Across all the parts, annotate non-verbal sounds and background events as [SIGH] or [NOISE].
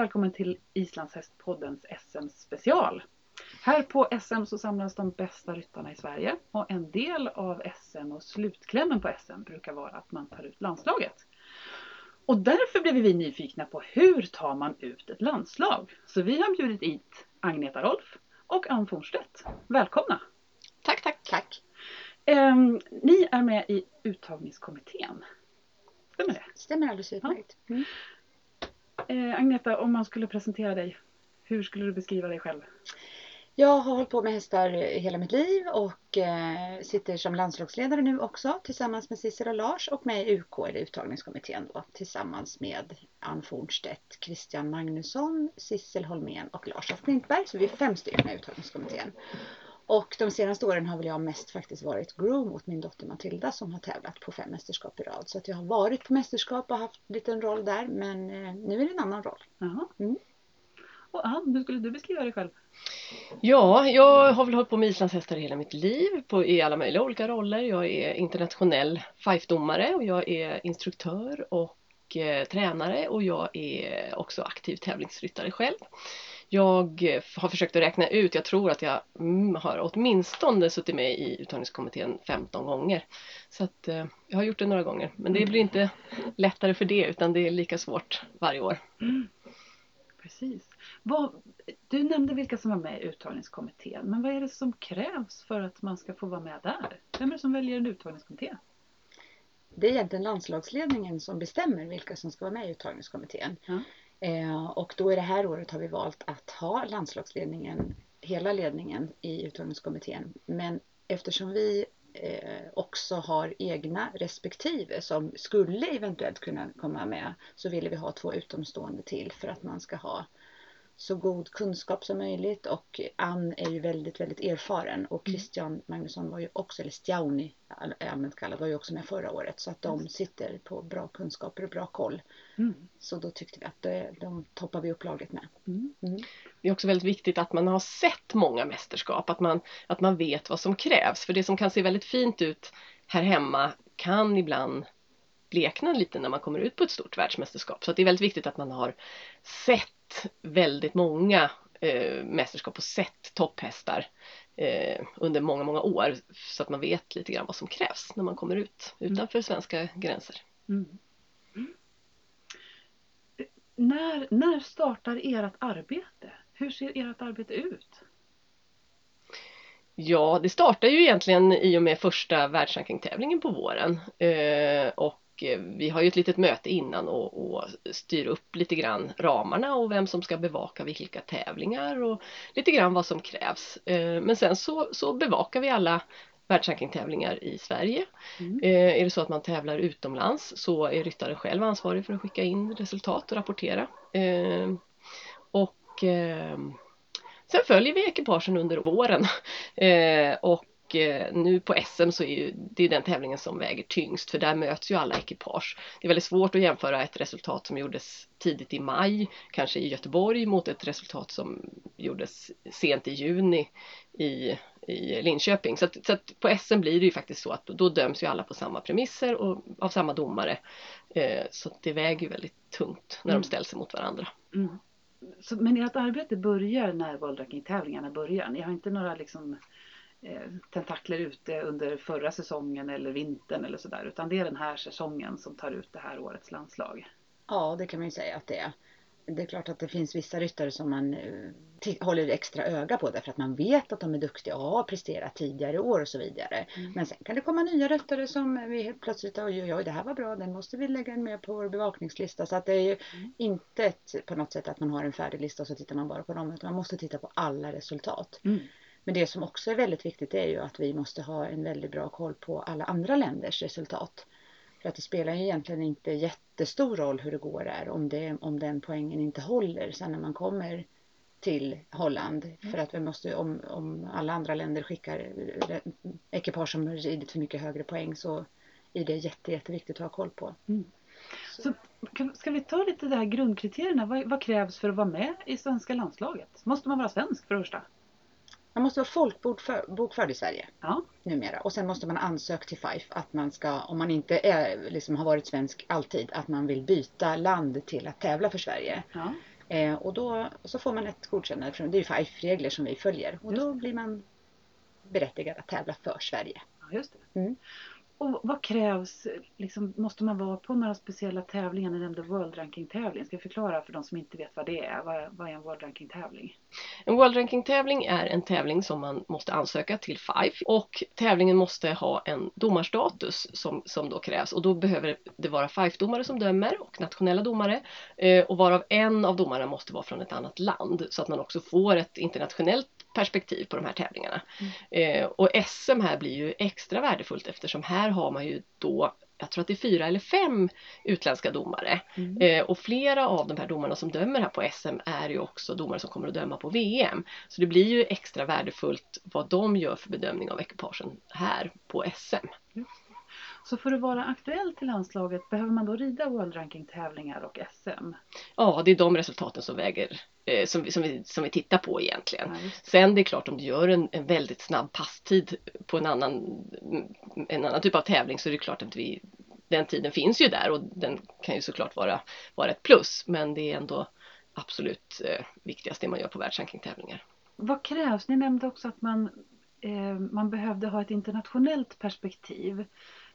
välkommen till Islandshästpoddens SM-special. Här på SM så samlas de bästa ryttarna i Sverige och en del av SM och slutklämmen på SM brukar vara att man tar ut landslaget. Och därför blev vi nyfikna på hur tar man ut ett landslag? Så vi har bjudit hit Agneta Rolf och Ann Fornstedt. Välkomna! Tack, tack! Tack! Ehm, ni är med i uttagningskommittén. Stämmer det? Stämmer alldeles utmärkt. Mm. Eh, Agneta, om man skulle presentera dig, hur skulle du beskriva dig själv? Jag har hållit på med hästar hela mitt liv och eh, sitter som landslagsledare nu också tillsammans med Sissel och Lars och med i UK eller uttagningskommittén då tillsammans med Ann Fornstedt, Christian Magnusson, Sissel Holmén och Lars af Klintberg. Så vi är fem stycken i uttagningskommittén. Och de senaste åren har väl jag mest faktiskt varit groom åt min dotter Matilda som har tävlat på fem mästerskap i rad. Så att jag har varit på mästerskap och haft en liten roll där men eh, nu är det en annan roll. Mm. Och Ann, hur skulle du beskriva dig själv? Ja, jag har väl hållit på med islandshästar hela mitt liv på, i alla möjliga olika roller. Jag är internationell fife-domare och jag är instruktör och eh, tränare och jag är också aktiv tävlingsryttare själv. Jag har försökt att räkna ut, jag tror att jag mm, har åtminstone suttit med i uttagningskommittén 15 gånger. Så att eh, jag har gjort det några gånger. Men det blir inte lättare för det utan det är lika svårt varje år. Precis. Vad, du nämnde vilka som var med i uttagningskommittén. Men vad är det som krävs för att man ska få vara med där? Vem är det som väljer en uttagningskommitté? Det är egentligen landslagsledningen som bestämmer vilka som ska vara med i uttagningskommittén. Ja. Eh, och då i det här året har vi valt att ha landslagsledningen, hela ledningen i uttagningskommittén. Men eftersom vi eh, också har egna respektive som skulle eventuellt kunna komma med så ville vi ha två utomstående till för att man ska ha så god kunskap som möjligt och Ann är ju väldigt, väldigt erfaren och Christian Magnusson var ju också, eller Stjauni all- allmänt kallad, var ju också med förra året så att de sitter på bra kunskaper och bra koll. Mm. Så då tyckte vi att det, de toppar vi upp laget med. Mm. Mm. Det är också väldigt viktigt att man har sett många mästerskap, att man, att man vet vad som krävs. För det som kan se väldigt fint ut här hemma kan ibland blekna lite när man kommer ut på ett stort världsmästerskap. Så att det är väldigt viktigt att man har sett väldigt många eh, mästerskap och sett topphästar eh, under många, många år. Så att man vet lite grann vad som krävs när man kommer ut utanför svenska gränser. Mm. När, när startar ert arbete? Hur ser ert arbete ut? Ja, det startar ju egentligen i och med första världsrankingtävlingen på våren. Eh, och eh, vi har ju ett litet möte innan och, och styr upp lite grann ramarna och vem som ska bevaka vilka tävlingar och lite grann vad som krävs. Eh, men sen så, så bevakar vi alla världsrankingtävlingar i Sverige. Mm. Eh, är det så att man tävlar utomlands så är ryttaren själv ansvarig för att skicka in resultat och rapportera. Eh, och eh, Sen följer vi ekipagen under våren [LAUGHS] eh, och eh, nu på SM så är ju, det är den tävlingen som väger tyngst för där möts ju alla ekipage. Det är väldigt svårt att jämföra ett resultat som gjordes tidigt i maj, kanske i Göteborg, mot ett resultat som gjordes sent i juni i, i Linköping. Så, att, så att på SM blir det ju faktiskt så att då döms ju alla på samma premisser och av samma domare. Eh, så det väger ju väldigt tungt när Mm. de ställs mot varandra. Mm. Så, men ert arbete börjar när World Ranking-tävlingarna börjar? Ni har inte några liksom, tentakler ute under förra säsongen eller vintern eller sådär utan det är den här säsongen som tar ut det här årets landslag? Ja, det kan man ju säga att det är. Det är klart att det finns vissa ryttare som man eh, håller extra öga på därför att man vet att de är duktiga och har presterat tidigare år och så vidare. Mm. Men sen kan det komma nya ryttare som vi helt plötsligt, oj oj det här var bra, den måste vi lägga med på vår bevakningslista. Så att det är ju Mm. inte ett, på något sätt att man har en färdig lista och så tittar man bara på dem utan man måste titta på alla resultat. Mm. Men det som också är väldigt viktigt är ju att vi måste ha en väldigt bra koll på alla andra länders resultat. För att det spelar ju egentligen inte jättestor roll hur det går där om, det, om den poängen inte håller sen när man kommer till Holland. För att vi måste, om, om alla andra länder skickar ekipage som ridit för mycket högre poäng så är det jätte, jätteviktigt att ha koll på. Mm. Så kan- ska vi ta lite de här grundkriterierna? Vad, vad krävs för att vara med i svenska landslaget? Måste man vara svensk för det första? Man måste vara folkbokförd i Sverige Ja. numera och sen måste man ansöka till Fife att man ska, om man inte är, liksom har varit svensk alltid, att man vill byta land till att tävla för Sverige. ja. Eh, och då så får man ett godkännande, från, det är ju FIFE-regler som vi följer och Just då blir man berättigad att tävla för Sverige. Ja, just det. Mm. Och vad krävs? Liksom, måste man vara på några speciella tävlingar? Ni nämnde World Ranking tävling. Ska jag förklara för de som inte vet vad det är? Vad, vad är en World Ranking tävling? En World Ranking tävling är en tävling som man måste ansöka till FIFE och tävlingen måste ha en domarstatus som, som då krävs och då behöver det vara FIFE-domare som dömer och nationella domare eh, och varav en av domarna måste vara från ett annat land så att man också får ett internationellt perspektiv på de här tävlingarna. Eh, och SM här blir ju extra värdefullt eftersom här har man ju då jag tror att det är fyra eller fem utländska domare. Mm. Eh, och flera av de här domarna som dömer här på SM är ju också domare som kommer att döma på VM. Så det blir ju extra värdefullt vad de gör för bedömning av ekipagen här på SM. Så för att vara aktuell till landslaget behöver man då rida World Ranking tävlingar och SM? Ja, det är de resultaten som väger, eh, som, vi, som, vi, som vi tittar på egentligen. Ja. Sen det är klart om du gör en, en väldigt snabb passtid på en annan, en annan typ av tävling så är det klart att vi, den tiden finns ju där och den kan ju såklart vara, vara ett plus men det är ändå absolut eh, viktigast det man gör på världsrankingtävlingar. Vad krävs? Ni nämnde också att man, eh, man behövde ha ett internationellt perspektiv.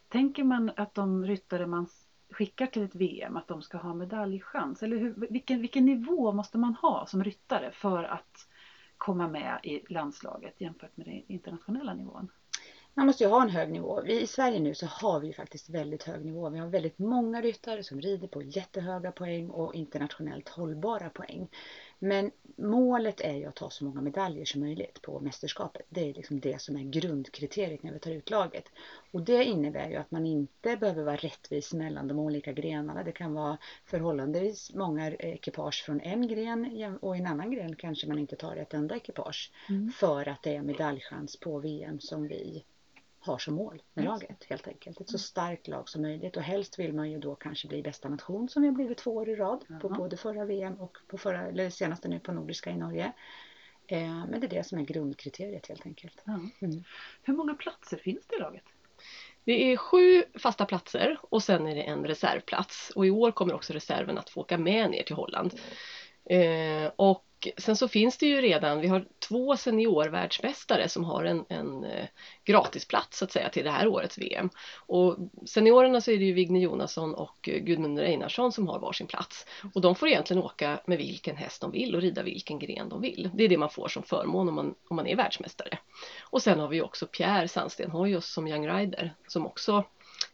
Tänker man att de ryttare man skickar till ett VM att de ska ha medaljchans? Eller hur, vilken, vilken nivå måste man ha som ryttare för att komma med i landslaget jämfört med den internationella nivån? Man måste ju ha en hög nivå. Vi, I Sverige nu så har vi ju faktiskt väldigt hög nivå. Vi har väldigt många ryttare som rider på jättehöga poäng och internationellt hållbara poäng. Men målet är ju att ta så många medaljer som möjligt på mästerskapet. Det är liksom det som är grundkriteriet när vi tar ut laget. Och det innebär ju att man inte behöver vara rättvis mellan de olika grenarna. Det kan vara förhållandevis många ekipage från en gren och i en annan gren kanske man inte tar ett enda ekipage. Mm. För att det är medaljchans på VM som vi har som mål med Just. laget helt enkelt. Ett så starkt lag som möjligt och helst vill man ju då kanske bli bästa nation som vi har blivit två år i rad på både förra VM och på förra, eller senaste nu på Nordiska i Norge. Eh, men det är det som är grundkriteriet helt enkelt. Mm. Hur många platser finns det i laget? Det är sju fasta platser och sen är det en reservplats och i år kommer också reserven att få åka med ner till Holland. Eh, och sen så finns det ju redan, vi har två seniorvärldsmästare som har en, en eh, gratisplats så att säga till det här årets VM. Och seniorerna så är det ju Vigne Jonasson och Gudmund Einarsson som har varsin plats. Och de får egentligen åka med vilken häst de vill och rida vilken gren de vill. Det är det man får som förmån om man, om man är världsmästare. Och sen har vi också Pierre Sandsten Hoyos som Young Rider som också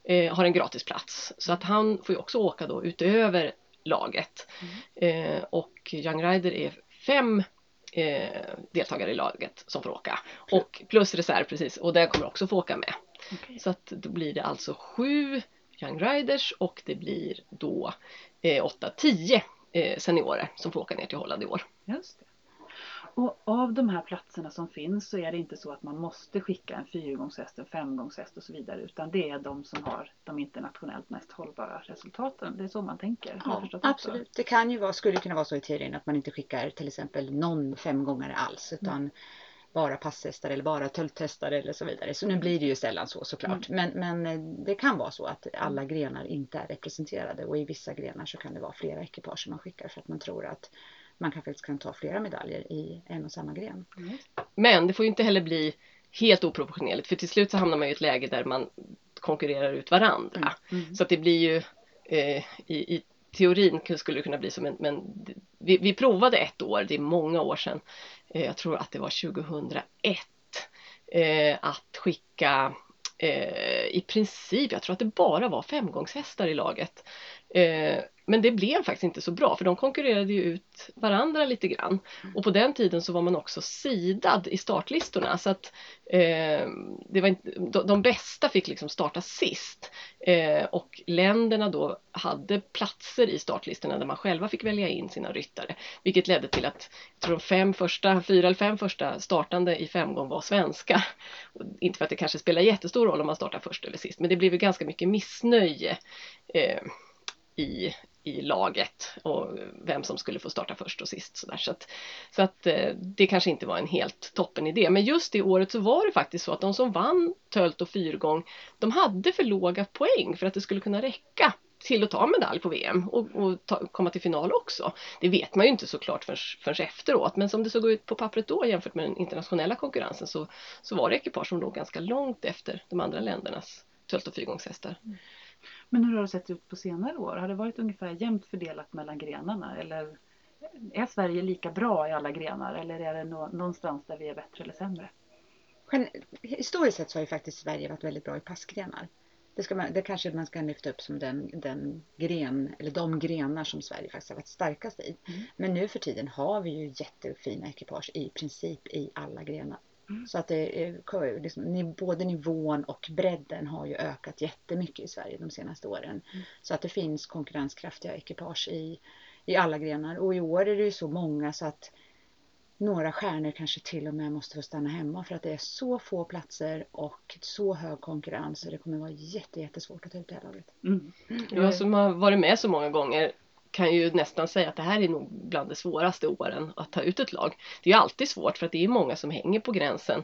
eh, har en gratisplats. Så att han får ju också åka då utöver laget. Eh, och Young Rider är fem eh, deltagare i laget som får åka. Och plus reserv precis och den kommer också få åka med. Okej. Så att då blir det alltså sju Young Riders och det blir då eh, 8-10 eh, seniorer som får åka ner till Holland i år. Just det. Och av de här platserna som finns så är det inte så att man måste skicka en fyrgångshäst, en femgångshäst och så vidare utan det är de som har de internationellt mest hållbara resultaten. Det är så man tänker. Ja, absolut. Det kan ju vara, skulle kunna vara så i teorin att man inte skickar till exempel någon femgångare alls utan bara passhästar eller bara tölthästar eller så vidare. Så nu blir det ju sällan så såklart. Men, men eh, det kan vara så att alla grenar inte är representerade och i vissa grenar så kan det vara flera ekipage som man skickar för att man tror att man kan faktiskt kan ta flera medaljer i en och samma gren. Mm. Men det får ju inte heller bli helt oproportionerligt för till slut så hamnar man i ett läge där man konkurrerar ut varandra. Mm. Så att det blir ju eh, i, i teorin skulle det kunna bli som en, men vi, vi provade ett år, det är många år sedan, eh, jag tror att det var 2001, eh, att skicka eh, i princip, jag tror att det bara var femgångshästar i laget. Men det blev faktiskt inte så bra för de konkurrerade ju ut varandra lite grann. Och på den tiden så var man också sidad i startlistorna så att eh, det var inte, de, de bästa fick liksom starta sist. Eh, och länderna då hade platser i startlistorna där man själva fick välja in sina ryttare. Vilket ledde till att jag tror de fem första, fyra eller fem första startande i femgång var svenska. Och inte för att det kanske spelar jättestor roll om man startar först eller sist men det blev ju ganska mycket missnöje eh, i, i laget och vem som skulle få starta först och sist. Så, där. så att, så att eh, det kanske inte var en helt toppen idé. Men just det året så var det faktiskt så att de som vann tölt och fyrgång de hade för låga poäng för att det skulle kunna räcka till att ta medalj på VM och, och ta, komma till final också. Det vet man ju inte såklart förrän, förrän efteråt men som det såg ut på pappret då jämfört med den internationella konkurrensen så, så var det ekipage som låg ganska långt efter de andra ländernas tölt och fyrgångshästar. Mm. Men hur har det sett ut på senare år? Har det varit ungefär jämnt fördelat mellan grenarna eller är Sverige lika bra i alla grenar eller är det någonstans där vi är bättre eller sämre? Historiskt sett så har ju faktiskt Sverige varit väldigt bra i passgrenar. Det, ska man, det kanske man ska lyfta upp som den, den gren, eller de grenar som Sverige faktiskt har varit starkast i. Mm. Men nu för tiden har vi ju jättefina ekipage i princip i alla grenar. Mm. Så att det är, liksom, både nivån och bredden har ju ökat jättemycket i Sverige de senaste åren. Mm. Så att det finns konkurrenskraftiga ekipage i, i alla grenar. Och i år är det ju så många så att några stjärnor kanske till och med måste få stanna hemma för att det är så få platser och så hög konkurrens så det kommer vara jättesvårt att ta ut det här laget. Mm. Jag som har varit med så många gånger kan ju nästan säga att det här är nog bland de svåraste åren att ta ut ett lag. Det är alltid svårt för att det är många som hänger på gränsen.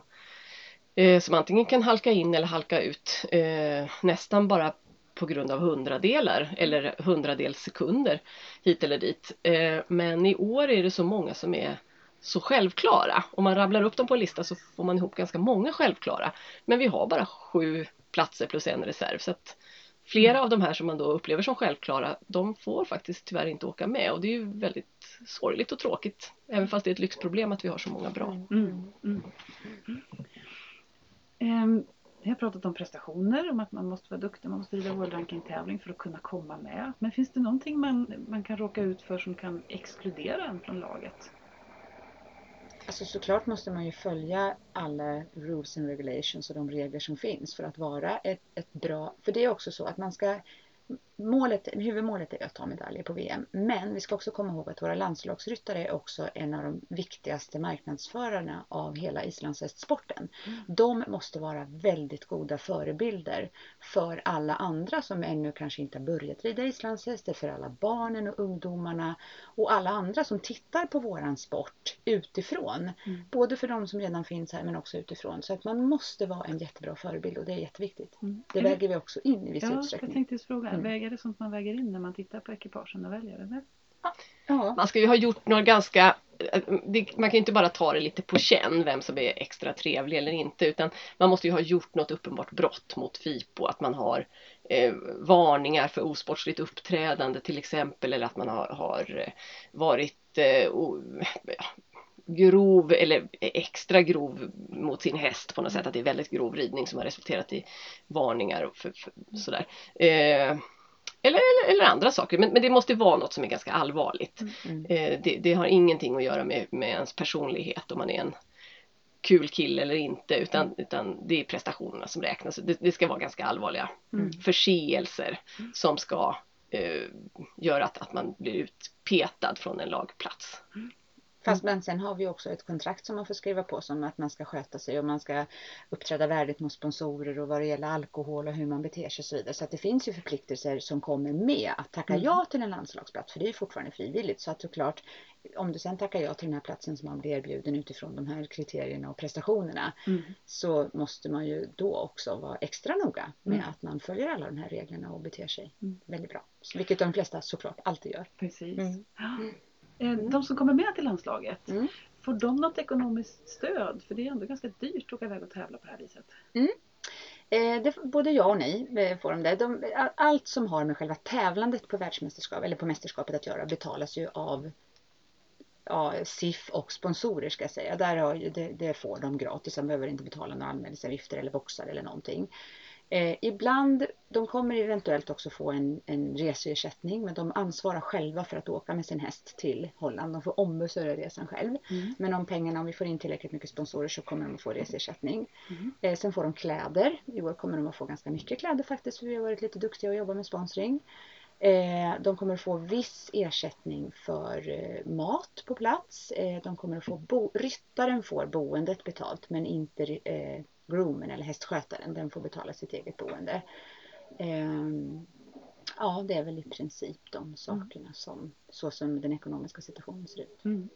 Eh, som antingen kan halka in eller halka ut eh, nästan bara på grund av hundradelar eller hundradels sekunder hit eller dit. Eh, men i år är det så många som är så självklara. Om man rabblar upp dem på en lista så får man ihop ganska många självklara. Men vi har bara sju platser plus en reserv. Så att flera mm. av de här som man då upplever som självklara, de får faktiskt tyvärr inte åka med och det är ju väldigt sorgligt och tråkigt. Även fast det är ett lyxproblem att vi har så många bra. Mm. Mm. mm. Um, vi har pratat om prestationer, om att man måste vara duktig, man måste rida World Ranking-tävling för att kunna komma med. Men finns det någonting man, man kan råka ut för som kan exkludera en från laget? Alltså såklart måste man ju följa alla rules and regulations och de regler som finns för att vara ett, ett bra... För det är också så att man ska målet, huvudmålet är att ta medaljer på VM. Men vi ska också komma ihåg att våra landslagsryttare är också en av de viktigaste marknadsförarna av hela islandshästsporten. Mm. De måste vara väldigt goda förebilder för alla andra som ännu kanske inte har börjat rida islandshäst, för alla barnen och ungdomarna och alla andra som tittar på våran sport utifrån. Mm. Både för de som redan finns här men också utifrån. Så att man måste vara en jättebra förebild och det är jätteviktigt. Mm. Det väger vi också in i viss ja, utsträckning. Jag tänkte fråga, mm. väger det sånt man väger in när man tittar på ekipagen och väljer? Eller? Ja. Man ska ju ha gjort några ganska man kan inte bara ta det lite på känn vem som är extra trevlig eller inte utan man måste ju ha gjort något uppenbart brott mot FIPO att man har eh, varningar för osportsligt uppträdande till exempel eller att man har, har eh, varit eh, o, grov eller extra grov mot sin häst på något sätt att det är väldigt grov ridning som har resulterat i varningar och för, för, sådär. Eh, eller, eller, eller, andra saker, men, men, det måste vara något som är ganska allvarligt. Mm. mm. Eh, det, det, har ingenting att göra med, med ens personlighet om man är en kul kille eller inte utan, mm. utan det är prestationerna som räknas. Det, det ska vara ganska allvarliga mm. förseelser mm. som ska eh, göra att, att man blir utpetad från en lagplats. Mm. Fast men sen har vi också ett kontrakt som man får skriva på som att man ska sköta sig och man ska uppträda värdigt mot sponsorer och vad det gäller alkohol och hur man beter sig och så vidare. Så att det finns ju förpliktelser som kommer med att tacka mm. ja till en landslagsplats för det är fortfarande frivilligt. Så att såklart om du sen tackar ja till den här platsen som man blir erbjuden utifrån de här kriterierna och prestationerna mm. så måste man ju då också vara extra noga med mm. att man följer alla de här reglerna och beter sig mm. väldigt bra. Vilket de flesta såklart alltid gör. Precis. Mm. Eh, mm. De som kommer med till landslaget, mm. får de något ekonomiskt stöd? För det är ändå ganska dyrt att åka iväg och tävla på det här viset. Mm. Eh, det, både ja och nej eh, får de det. De, allt som har med själva tävlandet på världsmästerskap eller på mästerskapet att göra betalas ju av ja, SIF och sponsorer ska jag säga. Där har, det, det får de gratis. De behöver inte betala några anmälningsavgifter eller boxar eller någonting. Eh, ibland, de kommer eventuellt också få en, en reseersättning men de ansvarar själva för att åka med sin häst till Holland. De får ombesörja resan själv. Mm. Men om pengarna, om vi får in tillräckligt mycket sponsorer så kommer de att få reseersättning. Mm. Eh, sen får de kläder. I år kommer de att få ganska mycket kläder faktiskt för vi har varit lite duktiga och jobbat med sponsring. Eh, de kommer att få viss ersättning för eh, mat på plats. Eh, de kommer att få bo ryttaren får boendet betalt men inte groomen eller hästskötaren, den får betala sitt eget boende. Ehm, ja, det är väl i princip de sakerna mm. som, så som den ekonomiska situationen ser ut. Mm.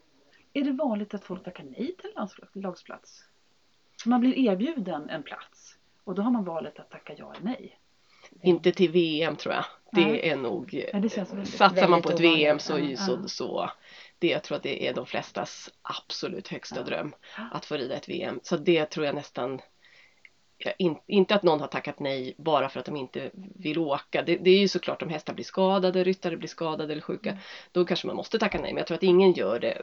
Är det vanligt att folk tackar nej till en lagsplats? Man blir erbjuden en plats och då har man valet att tacka ja eller nej. Inte till VM tror jag. Det Nej. är nog, Ja, det känns väldigt- satsar man på ett VM så, ovanligt. så, Ja. så det jag tror att det är de flestas absolut högsta Ja. dröm att få rida ett VM. Så det tror jag nästan ja, in, inte att någon har tackat nej bara för att de inte vill åka. Det, det är ju såklart om hästar blir skadade, ryttare blir skadade eller sjuka. Då kanske man måste tacka nej. Men jag tror att ingen gör det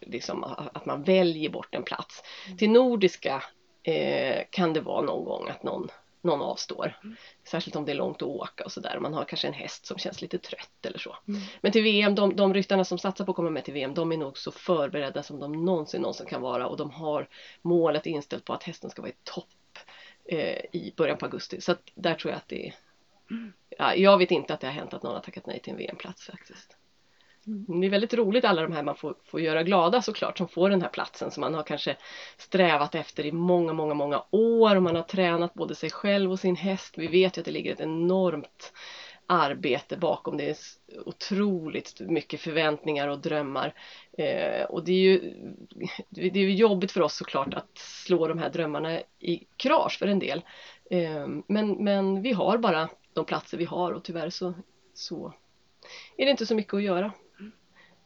liksom att man väljer bort en plats. Till nordiska eh, kan det vara någon gång att någon, någon avstår. Särskilt om det är långt att åka och sådär. Man har kanske en häst som känns lite trött eller så. Mm. Men till VM, de, de ryttarna som satsar på att komma med till VM, de är nog så förberedda som de någonsin, någonsin kan vara. Och de har målet inställt på att hästen ska vara i topp eh, i början på augusti. Så där tror jag att det är... Ja, jag vet inte att det har hänt att någon har tackat nej till en VM-plats faktiskt. Det är väldigt roligt alla de här man får, får göra glada såklart som får den här platsen som man har kanske strävat efter i många, många, många år och man har tränat både sig själv och sin häst. Vi vet ju att det ligger ett enormt arbete bakom. Det är otroligt mycket förväntningar och drömmar. Eh, och det är, ju, det är ju jobbigt för oss såklart att slå de här drömmarna i krasch för en del. Eh, men, men vi har bara de platser vi har och tyvärr så, så är det inte så mycket att göra.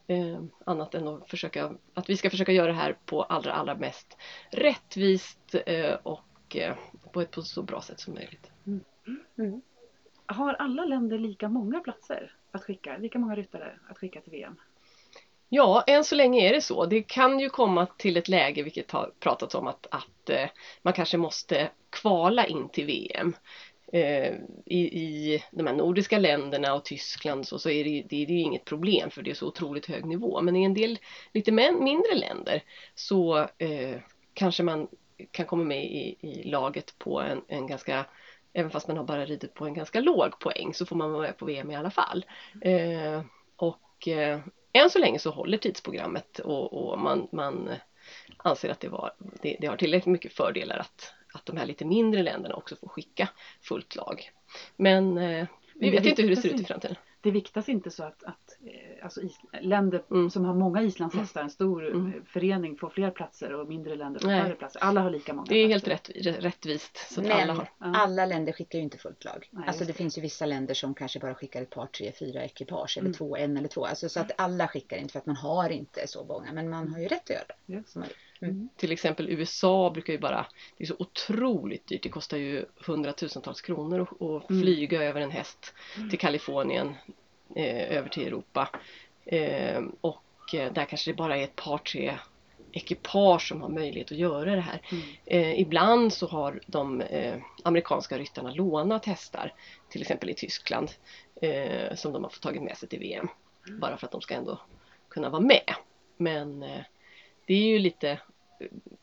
Eh, annat än att, försöka, att vi ska försöka göra det här på allra, allra mest rättvist eh, och eh, på ett på så bra sätt som möjligt. Mm. Har alla länder lika många platser att skicka? Lika många ryttare att skicka till VM? Ja, än så länge är det så. Det kan ju komma till ett läge, vilket har pratats om, att, att eh, man kanske måste kvala in till VM. Eh, I, I de här nordiska länderna och Tyskland så, så är det, ju- det, är ju inget problem för det är så otroligt hög nivå. Men i en del lite men, mindre länder så eh, kanske man kan komma med i, i laget på en, en ganska Även fast man har bara ridit på en ganska låg poäng så får man vara med på VM i alla fall. Eh, och eh, än så länge så håller tidsprogrammet och, och man, man anser att det, var, det, det har tillräckligt mycket fördelar att, att de här lite mindre länderna också får skicka fullt lag. Men eh, vi vet inte hur det ser ut i framtiden. Det viktas inte så att, att alltså is, länder Mm. som har många islandshästar, en stor Mm. eh, förening får fler platser och mindre länder får färre platser. Alla har lika många Det är helt platser. rätt, rättvist. Så att Men alla har. Ja. alla länder skickar ju inte fullt lag. Nej, alltså det det. finns ju vissa länder som kanske bara skickar ett par, tre, fyra ekipage eller Mm. två, en eller två. Alltså så att alla skickar inte för att man har inte så många. Men man har ju rätt att göra det. Man vill. Till exempel USA brukar ju bara, det är så otroligt dyrt, det kostar ju hundratusentals kronor att, att Mm. flyga över en häst till Kalifornien, eh, över till Europa. Eh, och eh, där kanske det bara är ett par, tre ekipage som har möjlighet att göra det här. Mm. Eh, ibland så har de eh, amerikanska ryttarna lånat hästar, till exempel i Tyskland, eh, som de har fått tagit med sig till VM. Bara för att de ska ändå kunna vara med. Men eh, det är ju lite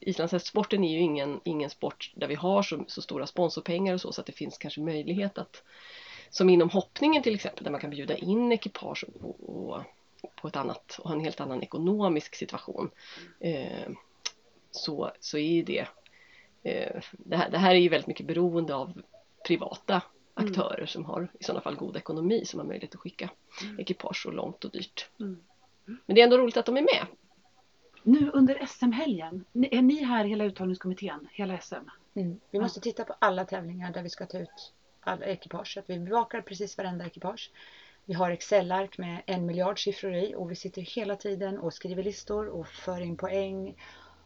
Islandshästsporten är ju ingen, ingen sport där vi har så, så stora sponsorpengar och så, så att det finns kanske möjlighet att som inom hoppningen till exempel där man kan bjuda in ekipage och, och på ett annat och ha en helt annan ekonomisk situation. Eh, så, så är det, eh, det, här, det här är ju väldigt mycket beroende av privata Mm. aktörer som har i sådana fall god ekonomi som har möjlighet att skicka ekipage så långt och dyrt. Mm. Men det är ändå roligt att de är med. Nu under SM-helgen, är ni här hela uttagningskommittén, hela SM? Mm. Vi måste titta på alla tävlingar där vi ska ta ut alla ekipage. Så att vi bevakar precis varenda ekipage. Vi har Excel-ark med en miljard siffror i och vi sitter hela tiden och skriver listor och för in poäng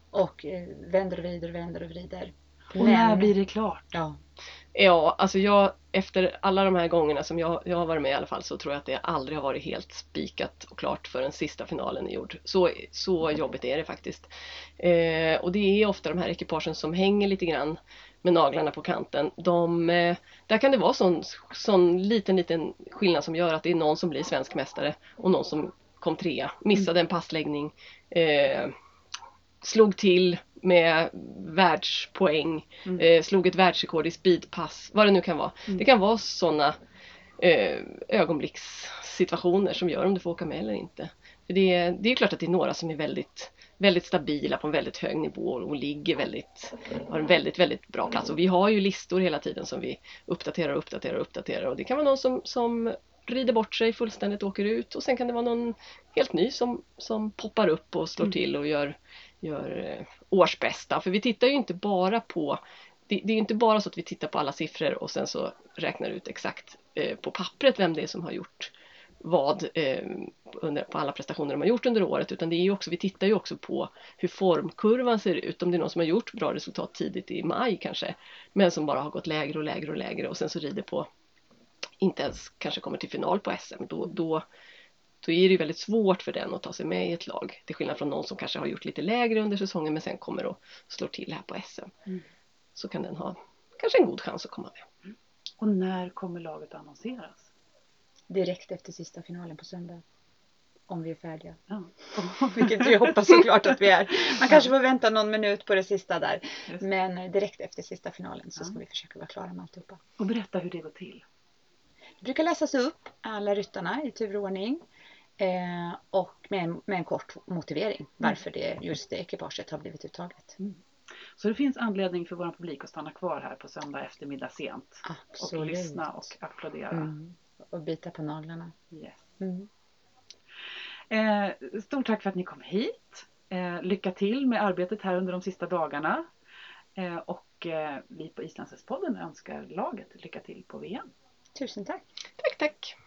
och eh, vänder och vrider och vänder och vrider. Och när blir det klart? Ja, Ja, alltså jag efter alla de här gångerna som jag, jag har varit med i alla fall så tror jag att det aldrig har varit helt spikat och klart förrän sista finalen är gjord. Så, så jobbigt är det faktiskt. Eh, och det är ofta de här ekipagen som hänger lite grann med naglarna på kanten. De, eh, där kan det vara sån, sån liten, liten skillnad som gör att det är någon som blir svensk mästare och någon som kom trea, missade en passläggning, eh, slog till med världspoäng, Mm. eh, slog ett världsrekord i speedpass, vad det nu kan vara. Mm. Det kan vara sådana eh, ögonblickssituationer som gör om du får åka med eller inte. För det, det är klart att det är några som är väldigt, väldigt stabila på en väldigt hög nivå och ligger väldigt, har en väldigt, väldigt bra plats. Och vi har ju listor hela tiden som vi uppdaterar och uppdaterar och uppdaterar. Och det kan vara någon som, som rider bort sig fullständigt och åker ut och sen kan det vara någon helt ny som, som poppar upp och slår Mm. till och gör, gör eh, årsbästa. För vi tittar ju inte bara på det, det är inte bara så att vi tittar på alla siffror och sen så räknar ut exakt eh, på pappret vem det är som har gjort vad eh, under, på alla prestationer de har gjort under året utan det är ju också, vi tittar ju också på hur formkurvan ser ut. Om det är någon som har gjort bra resultat tidigt i maj kanske men som bara har gått lägre och lägre och lägre och sen så rider på inte ens kanske kommer till final på SM då, då, då är det ju väldigt svårt för den att ta sig med i ett lag till skillnad från någon som kanske har gjort lite lägre under säsongen men sen kommer och slår till här på SM. Mm. Så kan den ha kanske en god chans att komma med. Och när kommer laget att annonseras? Direkt efter sista finalen på söndag. Om vi är färdiga. Ja. [LAUGHS] Vilket vi hoppas såklart att vi är. Man kanske får vänta någon minut på det sista där. Just. Men direkt efter sista finalen så ska Ja. vi försöka vara klara med alltihopa. Och berätta hur det går till. Det brukar läsas upp alla ryttarna i turordning. Eh, och med en, med en kort motivering varför det, just det ekipaget har blivit uttaget. Så det finns anledning för vår publik att stanna kvar här på söndag eftermiddag sent. Och Absolut. lyssna och applådera. Mm. Och bita på naglarna. Yes. Mm. Eh, stort tack för att ni kom hit. Eh, lycka till med arbetet här under de sista dagarna. Eh, och eh, vi på Islandshästpodden önskar laget lycka till på VM. Tusen tack! Tack, tack!